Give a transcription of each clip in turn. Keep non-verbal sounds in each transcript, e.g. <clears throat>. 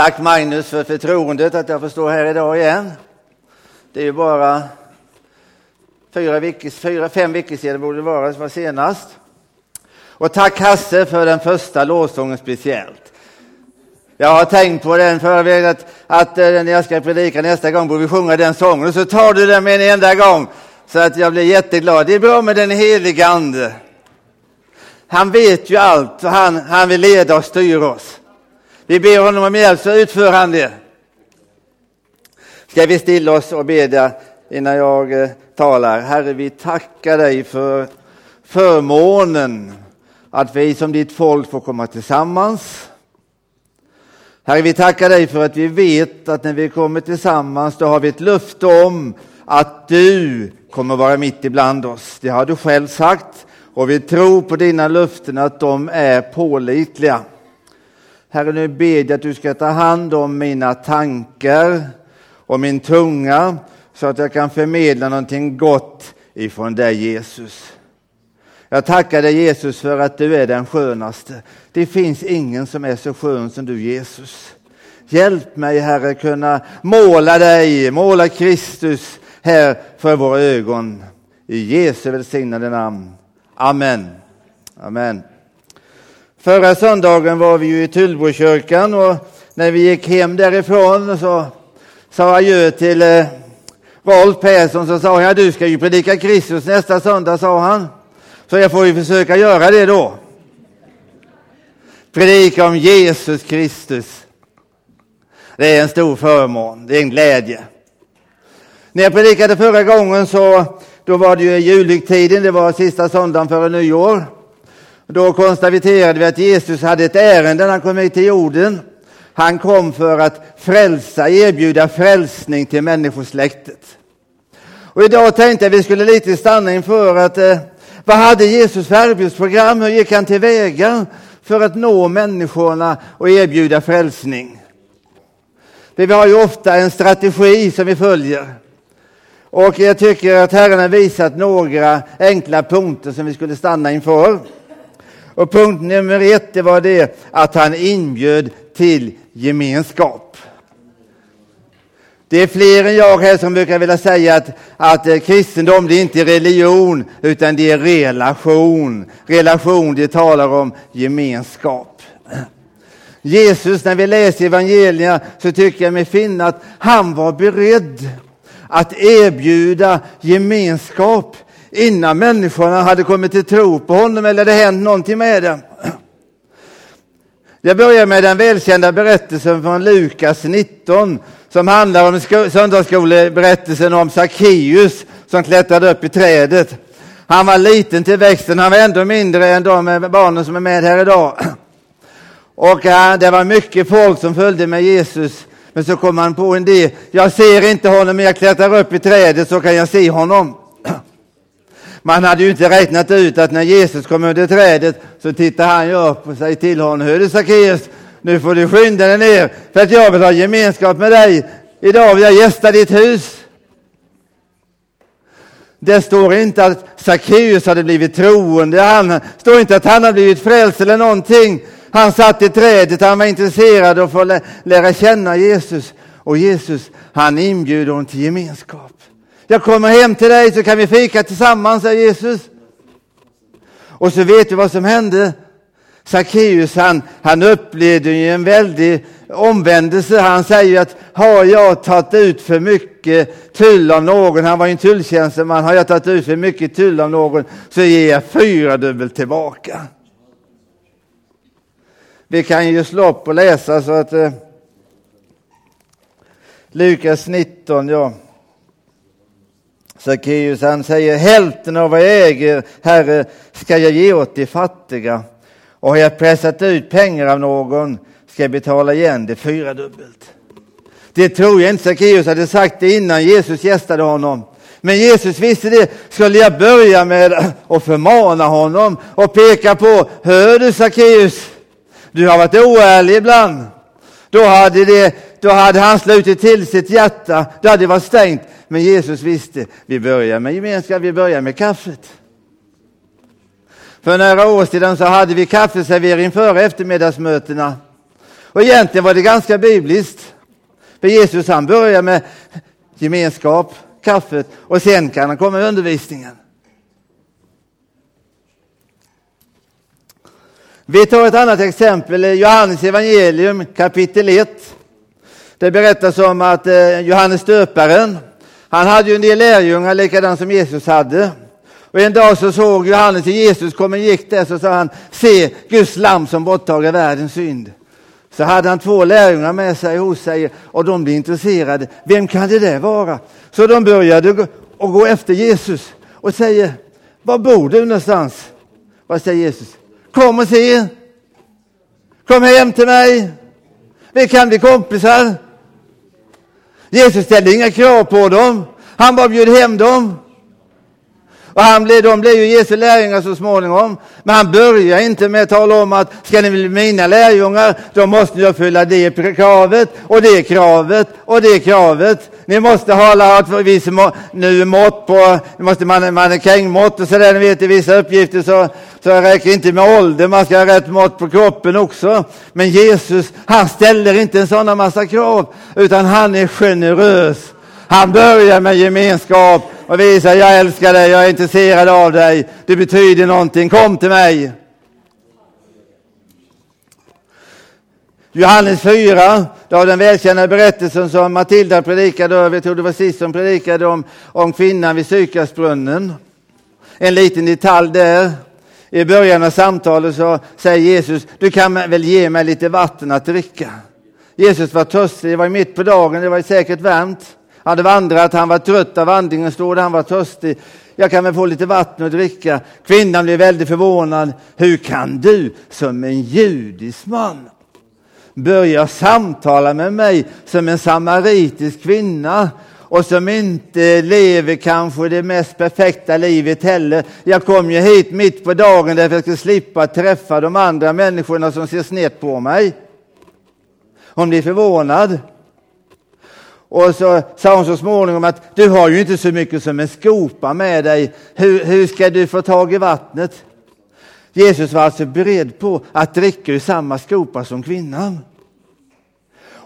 Tack Magnus för förtroendet att jag får stå här idag igen. Det är ju bara fyra, veckor, fyra fem veckor sedan borde det vara, som var senast. Och tack Hasse för den första lovsången speciellt. Jag har tänkt på den förra veckan att, att eh, när jag ska predika nästa gång borde vi sjunga den sången och så tar du den med en enda gång så att jag blir jätteglad. Det är bra med den helige Ande. Han vet ju allt och han, han vill leda och styra oss. Vi ber honom om hjälp så utför han det. Ska vi stilla oss och bedja innan jag eh, talar. Herre, vi tackar dig för förmånen att vi som ditt folk får komma tillsammans. Herre, vi tackar dig för att vi vet att när vi kommer tillsammans då har vi ett löfte om att du kommer vara mitt ibland oss. Det har du själv sagt och vi tror på dina löften att de är pålitliga. Herre, nu ber jag att du ska ta hand om mina tankar och min tunga så att jag kan förmedla någonting gott ifrån dig Jesus. Jag tackar dig Jesus för att du är den skönaste. Det finns ingen som är så skön som du Jesus. Hjälp mig Herre kunna måla dig, måla Kristus här för våra ögon. I Jesu välsignade namn. Amen. Amen. Förra söndagen var vi ju i Tullbrokyrkan och när vi gick hem därifrån så sa adjö till eh, Rolf Persson så sa jag du ska ju predika Kristus nästa söndag sa han. Så jag får ju försöka göra det då. Predika om Jesus Kristus. Det är en stor förmån, det är en glädje. När jag predikade förra gången så då var det ju julhögtiden, det var sista söndagen före nyår. Då konstaterade vi att Jesus hade ett ärende när han kom hit till jorden. Han kom för att frälsa, erbjuda frälsning till människosläktet. Och idag tänkte jag att vi skulle lite stanna inför att eh, vad hade Jesus för arbetsprogram? Hur gick han tillväga för att nå människorna och erbjuda frälsning? För vi har ju ofta en strategi som vi följer. Och jag tycker att Herren har visat några enkla punkter som vi skulle stanna inför. Och punkt nummer ett det var det att han inbjöd till gemenskap. Det är fler än jag här som brukar vilja säga att, att eh, kristendom det är inte religion utan det är relation. Relation, det talar om gemenskap. Jesus, när vi läser evangelierna så tycker jag mig finna att han var beredd att erbjuda gemenskap innan människorna hade kommit till tro på honom eller det hänt någonting med dem. Jag börjar med den välkända berättelsen från Lukas 19 som handlar om söndagsskoleberättelsen om Sackeus som klättrade upp i trädet. Han var liten till växten, han var ändå mindre än de barnen som är med här idag. Och eh, det var mycket folk som följde med Jesus. Men så kom han på en idé. Jag ser inte honom, men jag klättrar upp i trädet så kan jag se honom. Man hade ju inte räknat ut att när Jesus kom under trädet så tittade han ju upp och säger till honom, hör du Sackeus, nu får du skynda dig ner för att jag vill ha gemenskap med dig. Idag vill jag gästa ditt hus. Det står inte att Sackeus hade blivit troende, det står inte att han har blivit frälst eller någonting. Han satt i trädet, han var intresserad av att få lära känna Jesus. Och Jesus, han inbjuder honom till gemenskap. Jag kommer hem till dig så kan vi fika tillsammans, säger Jesus. Och så vet du vad som hände. Sackeus han, han upplevde ju en väldig omvändelse. Han säger att har jag tagit ut för mycket tull av någon, han var ju en tulltjänsteman, har jag tagit ut för mycket tull av någon så ger jag fyra dubbelt tillbaka. Vi kan ju slå upp och läsa så att eh, Lukas 19, ja. Sackeus han säger hälften av vad jag äger, Herre, ska jag ge åt de fattiga. Och har jag pressat ut pengar av någon ska jag betala igen det fyrdubbelt. Det tror jag inte Sackeus hade sagt det innan Jesus gästade honom. Men Jesus visste det. Skulle jag börja med att förmana honom och peka på, hör du Sackeus, du har varit oärlig ibland. Då hade, det, då hade han slutit till sitt hjärta, då hade det varit stängt. Men Jesus visste, vi börjar med gemenskap, vi börjar med kaffet. För några år sedan så hade vi kaffeservering före eftermiddagsmötena. Och egentligen var det ganska bibliskt. För Jesus han börjar med gemenskap, kaffet och sen kan han komma med undervisningen. Vi tar ett annat exempel, Johannes evangelium kapitel 1. Det berättas om att eh, Johannes döparen, han hade ju en del lärjungar likadant som Jesus hade. Och en dag så såg Johannes hur Jesus kom och gick där så sa han, se Guds lamm som borttager världens synd. Så hade han två lärjungar med sig hos sig och de blev intresserade. Vem kan det där vara? Så de började gå, och gå efter Jesus och säger, var bor du någonstans? Vad säger Jesus? Kom och se. Kom hem till mig. Vi kan bli kompisar. Jesus ställde inga krav på dem. Han bara bjöd hem dem. Och han blev, de blev ju Jesu lärjungar så småningom. Men han börjar inte med att tala om att ska ni bli mina lärjungar, då måste ni uppfylla det kravet och det kravet och det kravet. Ni måste hålla ett visst nu mått på, ni måste man, mannekängmått och sådär, ni vet i vissa uppgifter så, så det räcker inte med ålder, man ska ha rätt mått på kroppen också. Men Jesus, han ställer inte en sån massa krav, utan han är generös. Han börjar med gemenskap och visar jag älskar dig, jag är intresserad av dig, du betyder någonting, kom till mig. Johannes 4, då den välkända berättelsen som Matilda predikade, jag tror det var sist som predikade om, om kvinnan vid Sykarsbrunnen. En liten detalj där. I början av samtalet så säger Jesus, du kan väl ge mig lite vatten att dricka. Jesus var törstig, det var mitt på dagen, det var säkert varmt Han hade vandrat, han var trött av vandringen, stod han var törstig. Jag kan väl få lite vatten att dricka. Kvinnan blev väldigt förvånad. Hur kan du som en judisk man börja samtala med mig som en samaritisk kvinna och som inte lever kanske det mest perfekta livet heller. Jag kom ju hit mitt på dagen därför att jag skulle slippa träffa de andra människorna som ser snett på mig. Hon blir förvånad. Och så sa hon så småningom att du har ju inte så mycket som en skopa med dig. Hur, hur ska du få tag i vattnet? Jesus var alltså beredd på att dricka ur samma skopa som kvinnan.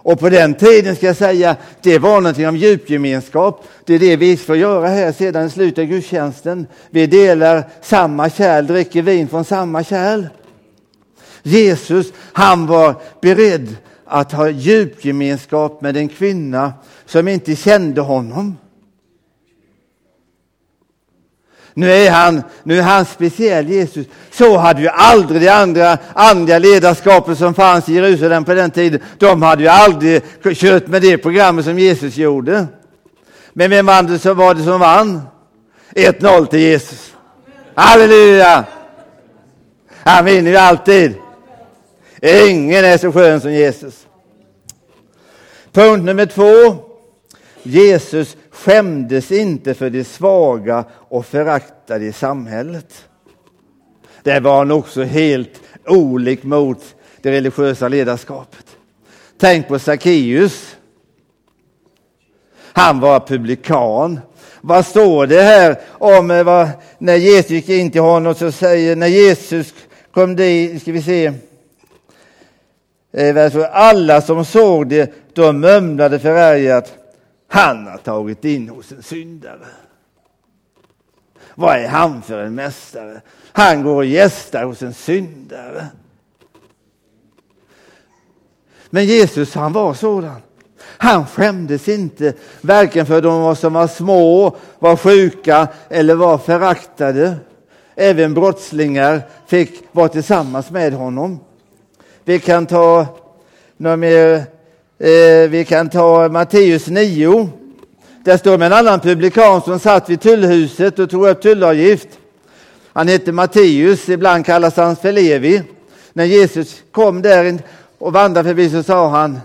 Och på den tiden ska jag säga, det var någonting om djupgemenskap. Det är det vi får göra här sedan i slutet av gudstjänsten. Vi delar samma kärl, dricker vin från samma kärl. Jesus, han var beredd att ha djupgemenskap med en kvinna som inte kände honom. Nu är han, nu är han speciell, Jesus. Så hade ju aldrig de andra andliga ledarskapet som fanns i Jerusalem på den tiden. De hade ju aldrig kört med det programmet som Jesus gjorde. Men vem var det som, var det som vann? 1-0 till Jesus. Halleluja! Han vinner ju alltid. Ingen är så skön som Jesus. Punkt nummer två. Jesus skämdes inte för de svaga och föraktade i samhället. Det var han också helt olik mot det religiösa ledarskapet. Tänk på Sackeus. Han var publikan. Vad står det här om eh, vad, när Jesus gick in till honom så säger när Jesus kom dit, ska vi se, eh, alla som såg det, de mumlade förargat, han har tagit in hos en syndare. Vad är han för en mästare? Han går och gästar hos en syndare. Men Jesus han var sådan. Han skämdes inte, varken för de som var små, var sjuka eller var föraktade. Även brottslingar fick vara tillsammans med honom. Vi kan ta, några mer, Eh, vi kan ta Matteus 9. Där står med en annan publikan som satt vid tullhuset och tog upp tullavgift. Han hette Matteus, ibland kallas han för Levi. När Jesus kom där och vandrade förbi så sa han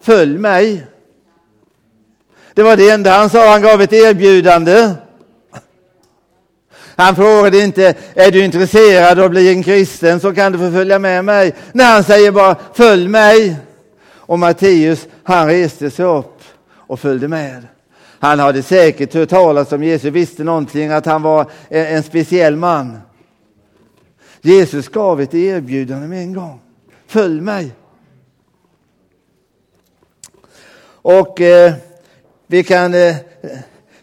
Följ mig. Det var det enda han sa, han gav ett erbjudande. Han frågade inte, är du intresserad av att bli en kristen så kan du få följa med mig. Nej, han säger bara, följ mig. Och Matteus, han reste sig upp och följde med. Han hade säkert hört talas om Jesus, visste någonting, att han var en, en speciell man. Jesus gav ett erbjudande med en gång. Följ mig. Och eh, vi kan eh,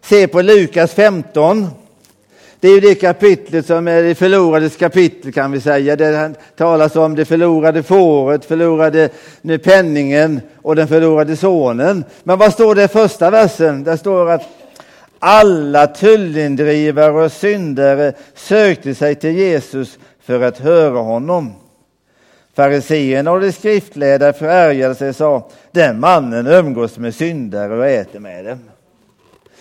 se på Lukas 15. Det är ju det kapitlet som är det förlorades kapitel kan vi säga. Det talas om det förlorade fåret, förlorade penningen och den förlorade sonen. Men vad står det i första versen? Där står att alla tullindrivare och syndare sökte sig till Jesus för att höra honom. Fariseerna och de skriftledare förargade sig och sa, den mannen umgås med syndare och äter med dem.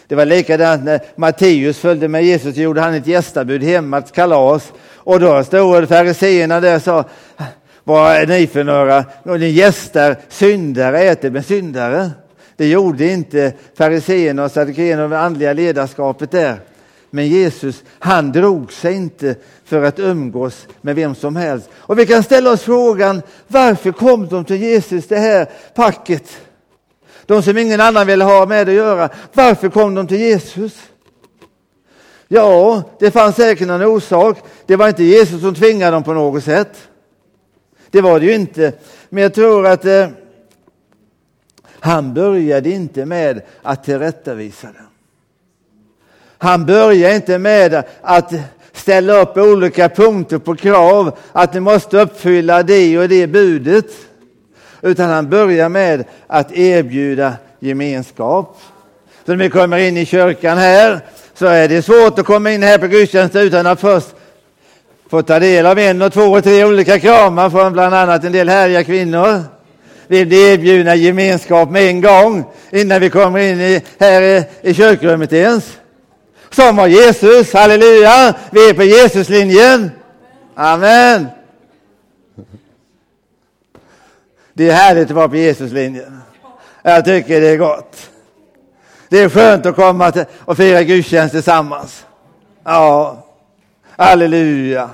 Det var likadant när Matteus följde med Jesus, gjorde han ett gästabud hemma, ett kalas. Och då stod fariseerna där och sa, vad är ni för några? Ni gästar syndare, äter med syndare. Det gjorde inte fariseerna och saddukeerna och det andliga ledarskapet där. Men Jesus, han drog sig inte för att umgås med vem som helst. Och vi kan ställa oss frågan, varför kom de till Jesus, det här packet? De som ingen annan ville ha med att göra. Varför kom de till Jesus? Ja, det fanns säkert någon orsak. Det var inte Jesus som tvingade dem på något sätt. Det var det ju inte. Men jag tror att eh, han började inte med att tillrättavisa dem. Han började inte med att ställa upp olika punkter på krav, att ni måste uppfylla det och det budet. Utan han börjar med att erbjuda gemenskap. Så när vi kommer in i kyrkan här så är det svårt att komma in här på gudstjänsten utan att först få ta del av en och två och tre olika kramar från bland annat en del härliga kvinnor. Vi blir erbjudna gemenskap med en gång innan vi kommer in i, här i, i kyrkrummet ens. Som var Jesus, halleluja! Vi är på Jesuslinjen. Amen. Det är härligt att vara på Jesuslinjen. Jag tycker det är gott. Det är skönt att komma till och fira gudstjänst tillsammans. Ja, halleluja.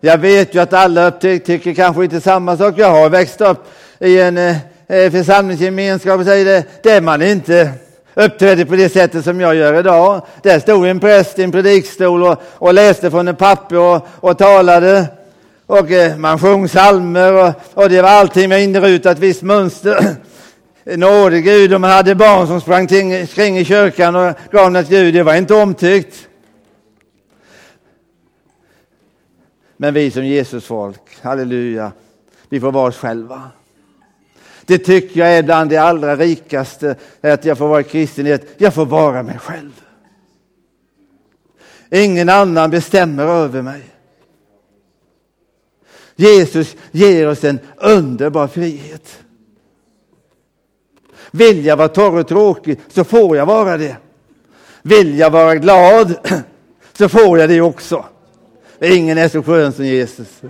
Jag vet ju att alla tycker kanske inte samma sak. Jag har växt upp i en eh, eh församlingsgemenskap och säger det, där man inte uppträdde på det sättet som jag gör idag. Där stod en präst i en predikstol och, och läste från en papper och, och talade. Och eh, man sjöng psalmer och, och det var allting med inrutat visst mönster. <clears throat> Nåde Gud, om man hade barn som sprang kring i kyrkan och gav något Gud, det var inte omtyckt. Men vi som Jesusfolk, halleluja, vi får vara oss själva. Det tycker jag är bland det allra rikaste, att jag får vara kristen, jag får vara mig själv. Ingen annan bestämmer över mig. Jesus ger oss en underbar frihet. Vill jag vara torr och tråkig så får jag vara det. Vill jag vara glad <clears throat> så får jag det också. Ingen är så skön som Jesus.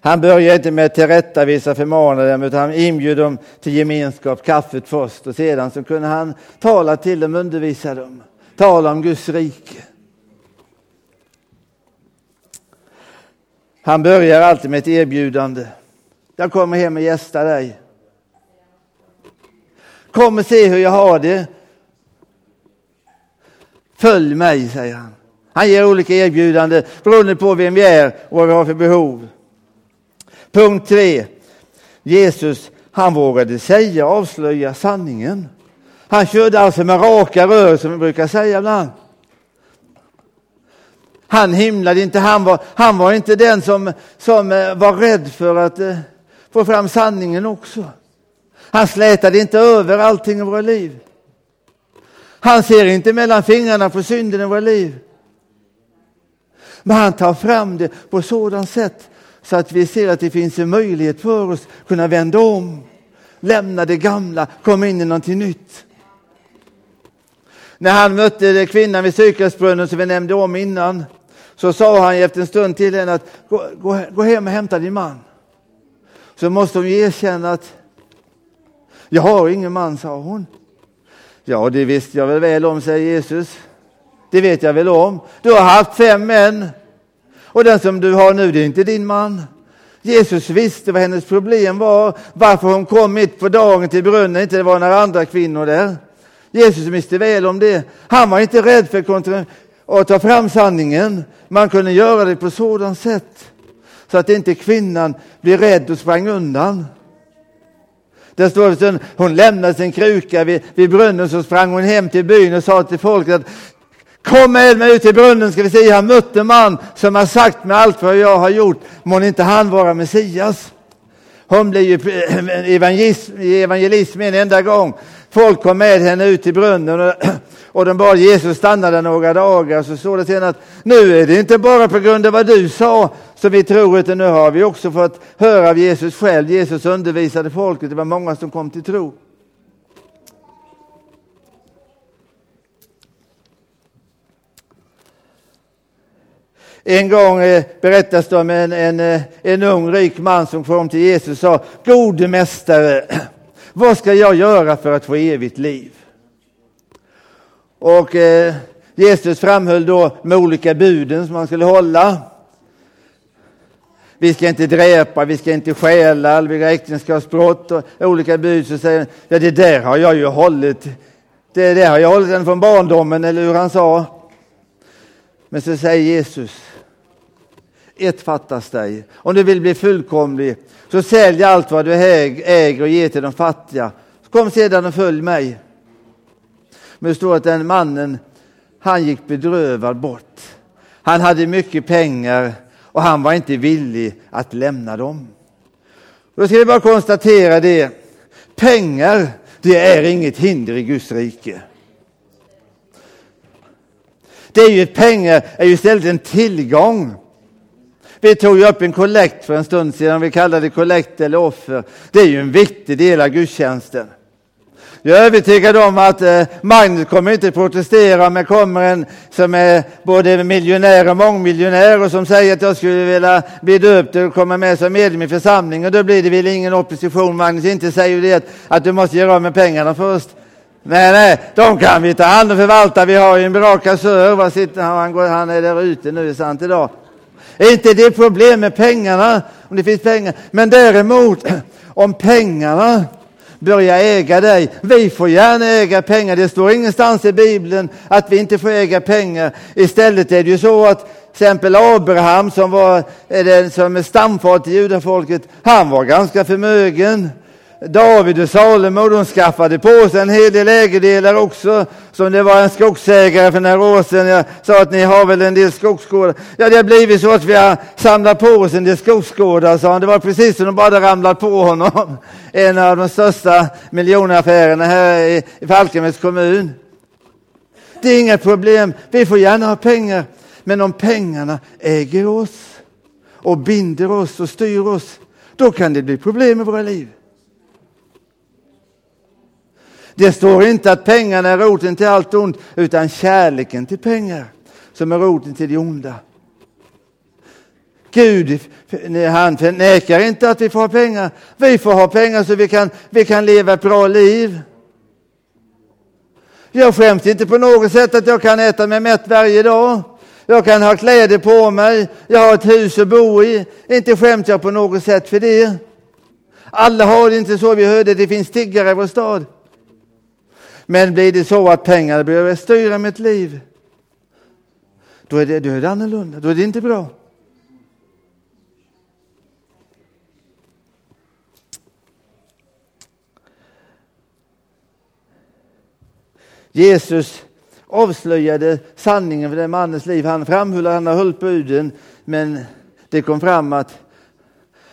Han börjar inte med att tillrättavisa förmana dem utan han inbjuder dem till gemenskap, kaffet först och sedan så kunde han tala till dem, undervisa dem, tala om Guds rike. Han börjar alltid med ett erbjudande. Jag kommer hem och gästar dig. Kom och se hur jag har det. Följ mig, säger han. Han ger olika erbjudanden beroende på vem vi är och vad vi har för behov. Punkt tre. Jesus, han vågade säga och avslöja sanningen. Han körde alltså med raka rör som vi brukar säga ibland. Han himlade inte, han var, han var inte den som, som eh, var rädd för att eh, få fram sanningen också. Han slätade inte över allting i våra liv. Han ser inte mellan fingrarna på synden i våra liv. Men han tar fram det på sådant sätt så att vi ser att det finns en möjlighet för oss att kunna vända om, lämna det gamla, komma in i någonting nytt. När han mötte kvinnan vid Sykarsbrunnen som vi nämnde om innan så sa han efter en stund till henne att gå, gå, gå hem och hämta din man. Så måste hon erkänna att jag har ingen man, sa hon. Ja, det visste jag väl väl om, säger Jesus. Det vet jag väl om. Du har haft fem män och den som du har nu, det är inte din man. Jesus visste vad hennes problem var, varför hon kom mitt på dagen till brunnen, inte det var några andra kvinnor där. Jesus visste väl om det. Han var inte rädd för och ta fram sanningen. Man kunde göra det på sådant sätt så att inte kvinnan blir rädd och sprang undan. Där står det att hon lämnade sin kruka vid, vid brunnen så sprang hon hem till byn och sa till folket att Kom med mig ut till brunnen ska vi se, han mötte en man som har sagt mig allt vad jag har gjort. Må inte han vara Messias? Hon blev ju <clears throat> evangelist med en enda gång. Folk kom med henne ut till brunnen och, <clears throat> och de bad Jesus stanna där några dagar. Så står det sen att nu är det inte bara på grund av vad du sa som vi tror, utan nu har vi också fått höra av Jesus själv. Jesus undervisade folket, det var många som kom till tro. En gång eh, berättas det om en, en, eh, en ung rik man som kom till Jesus och sa, gode mästare, <clears throat> vad ska jag göra för att få evigt liv? Och eh, Jesus framhöll då med olika buden som man skulle hålla. Vi ska inte dräpa, vi ska inte stjäla, vi ska äktenskapsbrott och olika bud. Så säger ja det där har jag ju hållit. Det där har jag hållit den från barndomen, eller hur han sa. Men så säger Jesus, ett fattas dig. Om du vill bli fullkomlig, så sälj allt vad du äger och ge till de fattiga. Kom sedan och följ mig. Men det står att den mannen, han gick bedrövad bort. Han hade mycket pengar och han var inte villig att lämna dem. Då ska vi bara konstatera det. Pengar, det är inget hinder i Guds rike. Det är ju pengar är ju istället en tillgång. Vi tog ju upp en kollekt för en stund sedan, vi kallade det kollekt eller offer. Det är ju en viktig del av gudstjänsten. Jag är övertygad om att eh, Magnus kommer inte protestera om det kommer en som är både miljonär och mångmiljonär och som säger att jag skulle vilja bli döpt och komma med som medlem i församlingen. Då blir det väl ingen opposition. Magnus inte säger det att, du måste göra av med pengarna först. Nej, nej, de kan vi ta hand om och förvalta. Vi har ju en bra kassör. Var sitter han? Han är där ute nu, sant idag. Är inte det problem med pengarna, om det finns pengar. Men däremot, om pengarna börjar äga dig. Vi får gärna äga pengar. Det står ingenstans i Bibeln att vi inte får äga pengar. Istället är det ju så att till exempel Abraham som var den som är stamfar till judafolket, han var ganska förmögen. David och Salomo de skaffade på sig en hel del ägodelar också. Som det var en skogsägare för några år sedan. Jag sa att ni har väl en del skogsgårdar. Ja, det har blivit så att vi har samlat på oss en del skogsgårdar, sa han. Det var precis som de bara ramlat på honom. <laughs> En av de största miljonaffärerna här i Falkenbergs kommun. Det är inga problem. Vi får gärna ha pengar. Men om pengarna äger oss och binder oss och styr oss, då kan det bli problem i våra liv. Det står inte att pengarna är roten till allt ont, utan kärleken till pengar som är roten till det onda. Gud han förnekar inte att vi får ha pengar. Vi får ha pengar så vi kan, vi kan leva ett bra liv. Jag skäms inte på något sätt att jag kan äta mig mätt varje dag. Jag kan ha kläder på mig, jag har ett hus att bo i. Inte skäms jag på något sätt för det. Alla har det inte så, vi hörde det finns tiggare i vår stad. Men blir det så att pengar behöver styra mitt liv, då är, det, då är det annorlunda, då är det inte bra. Jesus avslöjade sanningen för den mannens liv. Han framhöll att han har hållit buden, men det kom fram att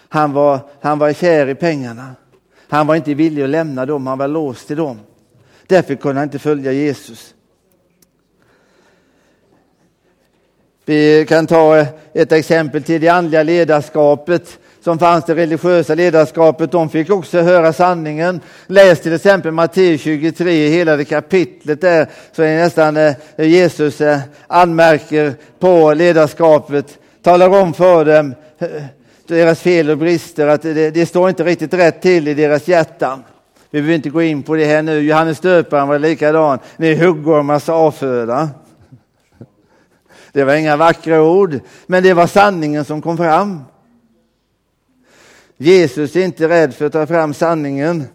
han var, han var kär i pengarna. Han var inte villig att lämna dem, han var låst till dem. Därför kunde han inte följa Jesus. Vi kan ta eh, ett exempel till det andliga ledarskapet som fanns det religiösa ledarskapet. De fick också höra sanningen. Läs till exempel Matteus 23, hela det kapitlet där, så är nästan eh, Jesus eh, anmärker på ledarskapet, talar om för dem deras fel och brister, att det, det står inte riktigt rätt till i deras hjärtan. Vi behöver inte gå in på det här nu. Johannes döparen var likadan. Ni är huggormars avföda. Det var inga vackra ord, men det var sanningen som kom fram. Jesus är inte rädd för att ta fram sanningen.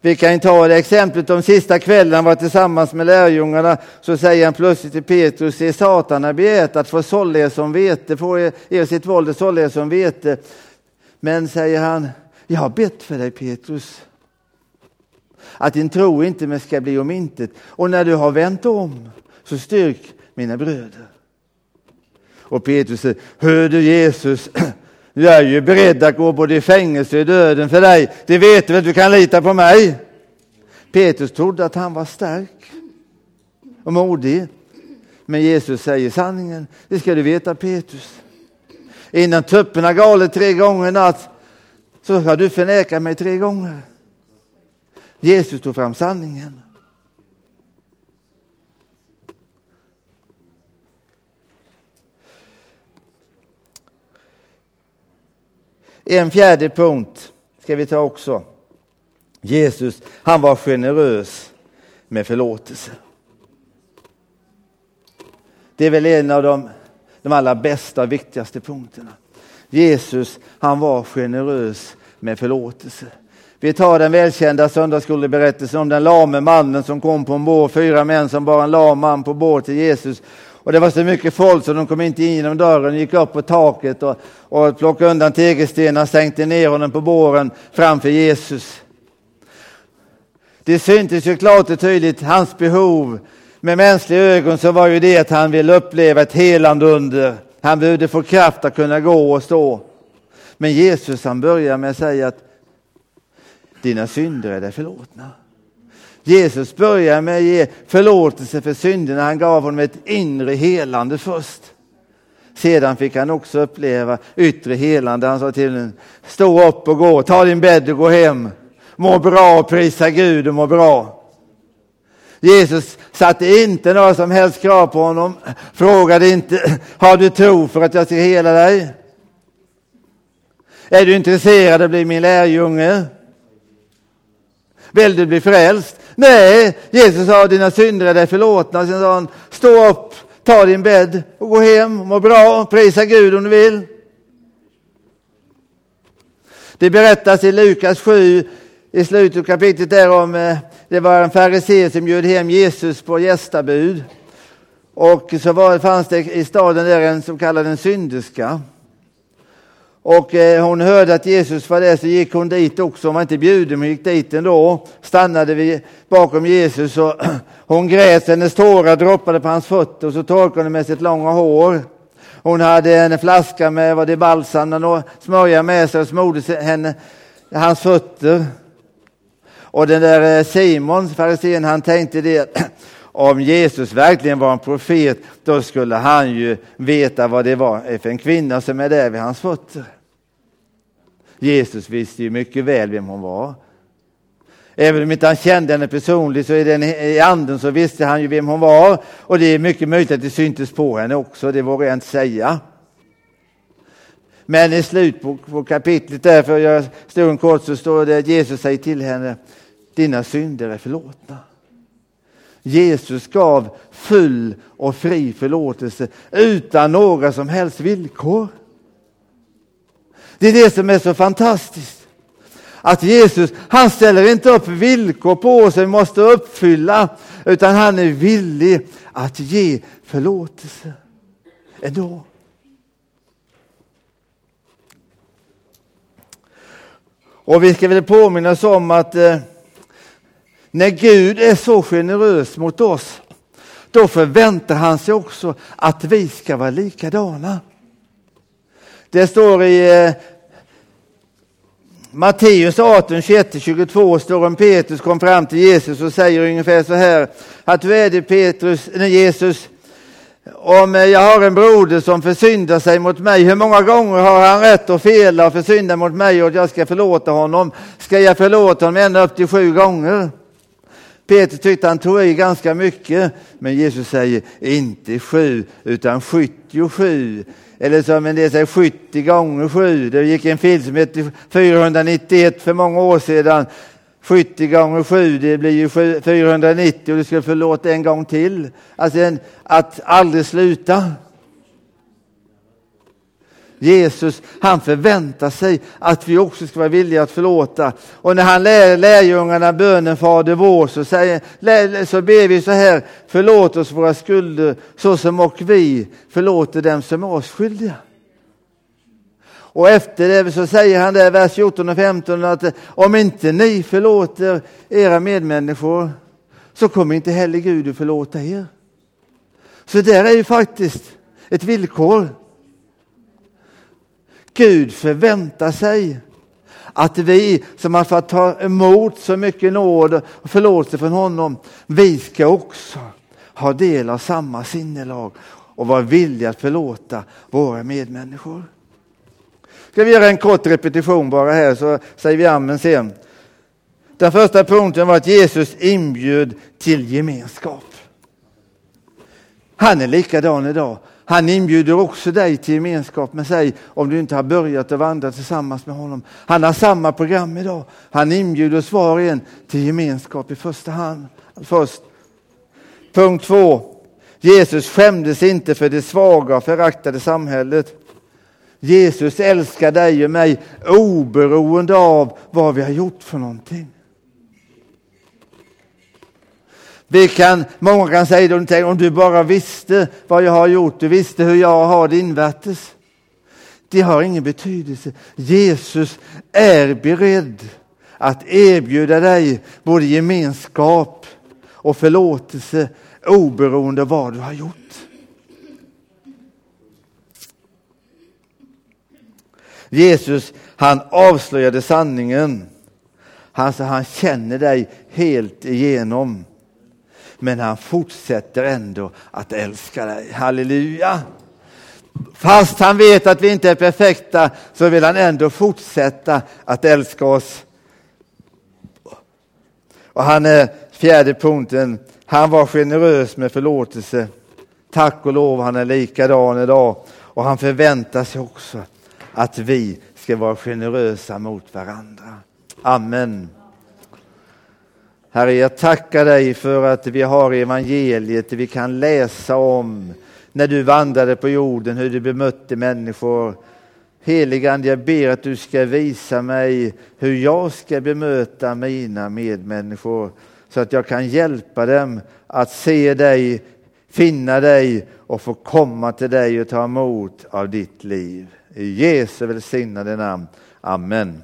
Vi kan ta det exemplet de sista kvällen han var tillsammans med lärjungarna så säger han plötsligt till Petrus, se Satan har begärt att få sålla er som vete, få er, er sitt våld att sålla er som vete. Men säger han, jag har bett för dig Petrus, att din tro inte ska bli om intet. Och när du har vänt om så styrk mina bröder. Och Petrus säger, hör du Jesus, <clears throat> jag är ju beredd att gå både i fängelse och i döden för dig. Det vet du väl, du kan lita på mig. Petrus trodde att han var stark och modig. Men Jesus säger sanningen, det ska du veta Petrus. Innan tupparna galet tre gånger i natt så har du förnekat mig tre gånger. Jesus tog fram sanningen. En fjärde punkt ska vi ta också. Jesus, han var generös med förlåtelse. Det är väl en av de, de allra bästa och viktigaste punkterna. Jesus, han var generös med förlåtelse. Vi tar den välkända söndagsskoleberättelsen om den lame mannen som kom på en bår, fyra män som bar en lam man på bår till Jesus. Och det var så mycket folk så de kom inte in genom dörren, gick upp på taket och, och plockade undan tegelstenar, sänkte ner honom på båren framför Jesus. Det syntes ju klart och tydligt hans behov. Med mänskliga ögon så var ju det att han ville uppleva ett helande under. Han behövde få kraft att kunna gå och stå. Men Jesus han börjar med att säga att dina synder är dig förlåtna. Jesus börjar med att ge förlåtelse för synderna. Han gav honom ett inre helande först. Sedan fick han också uppleva yttre helande. Han sa till honom, stå upp och gå, ta din bädd och gå hem. Må bra och prisa Gud och må bra. Jesus satte inte några som helst krav på honom, frågade inte, har du tro för att jag ska hela dig? Är du intresserad av att bli min lärjunge? Vill du bli frälst? Nej, Jesus sa dina synder är dig förlåtna. Sen sa han, stå upp, ta din bädd och gå hem, må bra, prisa Gud om du vill. Det berättas i Lukas 7 i slutet av kapitlet där om eh, det var en farisé som bjöd hem Jesus på gästabud. Och så var, fanns det i staden där en som kallades en synderska. Och eh, hon hörde att Jesus var där så gick hon dit också. Hon var inte bjuden men gick dit ändå. Stannade vi bakom Jesus och <clears throat> hon grät. Hennes tårar droppade på hans fötter och så torkade hon med sitt långa hår. Hon hade en flaska med vad det balsam och smörja med sig och smorde henne, hans fötter. Och den där eh, Simon, farisén, han tänkte det <clears throat> om Jesus verkligen var en profet, då skulle han ju veta vad det var för en kvinna som är där vid hans fötter. Jesus visste ju mycket väl vem hon var. Även om inte han kände henne personligt så i, den, i anden så visste han ju vem hon var. Och det är mycket möjligt att det syntes på henne också, det vågar jag inte säga. Men i slutet på, på kapitlet där, för jag stod en kort, så står det att Jesus säger till henne, dina synder är förlåtna. Jesus gav full och fri förlåtelse utan några som helst villkor. Det är det som är så fantastiskt. Att Jesus, han ställer inte upp villkor på oss som vi måste uppfylla, utan han är villig att ge förlåtelse ändå. Och vi ska väl påminna oss om att eh, när Gud är så generös mot oss, då förväntar han sig också att vi ska vara likadana. Det står i eh, Matteus 18, 21-22 står om Petrus kom fram till Jesus och säger ungefär så här att du är det Petrus, nej, Jesus, om eh, jag har en broder som försyndar sig mot mig, hur många gånger har han rätt att fela och försynda mot mig och jag ska förlåta honom? Ska jag förlåta honom ända upp till sju gånger? Petrus tyckte han tog i ganska mycket, men Jesus säger inte sju utan 77. Eller som en del säger 70 gånger 7, Det gick en film som hette 491 för många år sedan. 70 gånger 7, det blir ju 490 och du ska förlåta en gång till. Alltså en, att aldrig sluta. Jesus, han förväntar sig att vi också ska vara villiga att förlåta. Och när han lär lärjungarna bönen Fader vår så, säger, så ber vi så här, förlåt oss våra skulder så som och vi förlåter dem som är oss skyldiga. Och efter det så säger han där, vers 14 och 15, att om inte ni förlåter era medmänniskor så kommer inte heller Gud att förlåta er. Så där är ju faktiskt ett villkor. Gud förväntar sig att vi som har fått ta emot så mycket nåd och förlåtelse från honom, vi ska också ha del av samma sinnelag och vara villiga att förlåta våra medmänniskor. Ska vi göra en kort repetition bara här så säger vi amen sen. Den första punkten var att Jesus inbjöd till gemenskap. Han är likadan idag. Han inbjuder också dig till gemenskap med sig om du inte har börjat att vandra tillsammans med honom. Han har samma program idag. Han inbjuder oss var och en till gemenskap i första hand. Först. Punkt två. Jesus skämdes inte för det svaga och föraktade samhället. Jesus älskar dig och mig oberoende av vad vi har gjort för någonting. Vi kan, många kan säga om du bara visste vad jag har gjort, du visste hur jag har det invärtes. Det har ingen betydelse. Jesus är beredd att erbjuda dig både gemenskap och förlåtelse oberoende av vad du har gjort. Jesus han avslöjade sanningen. Han, sa, han känner dig helt igenom. Men han fortsätter ändå att älska dig. Halleluja! Fast han vet att vi inte är perfekta så vill han ändå fortsätta att älska oss. Och han är fjärde punkten, han var generös med förlåtelse. Tack och lov, han är likadan idag. Och han förväntar sig också att vi ska vara generösa mot varandra. Amen. Herre, jag tackar dig för att vi har evangeliet, vi kan läsa om när du vandrade på jorden, hur du bemötte människor. Heligande, jag ber att du ska visa mig hur jag ska bemöta mina medmänniskor så att jag kan hjälpa dem att se dig, finna dig och få komma till dig och ta emot av ditt liv. I Jesu välsignade namn. Amen.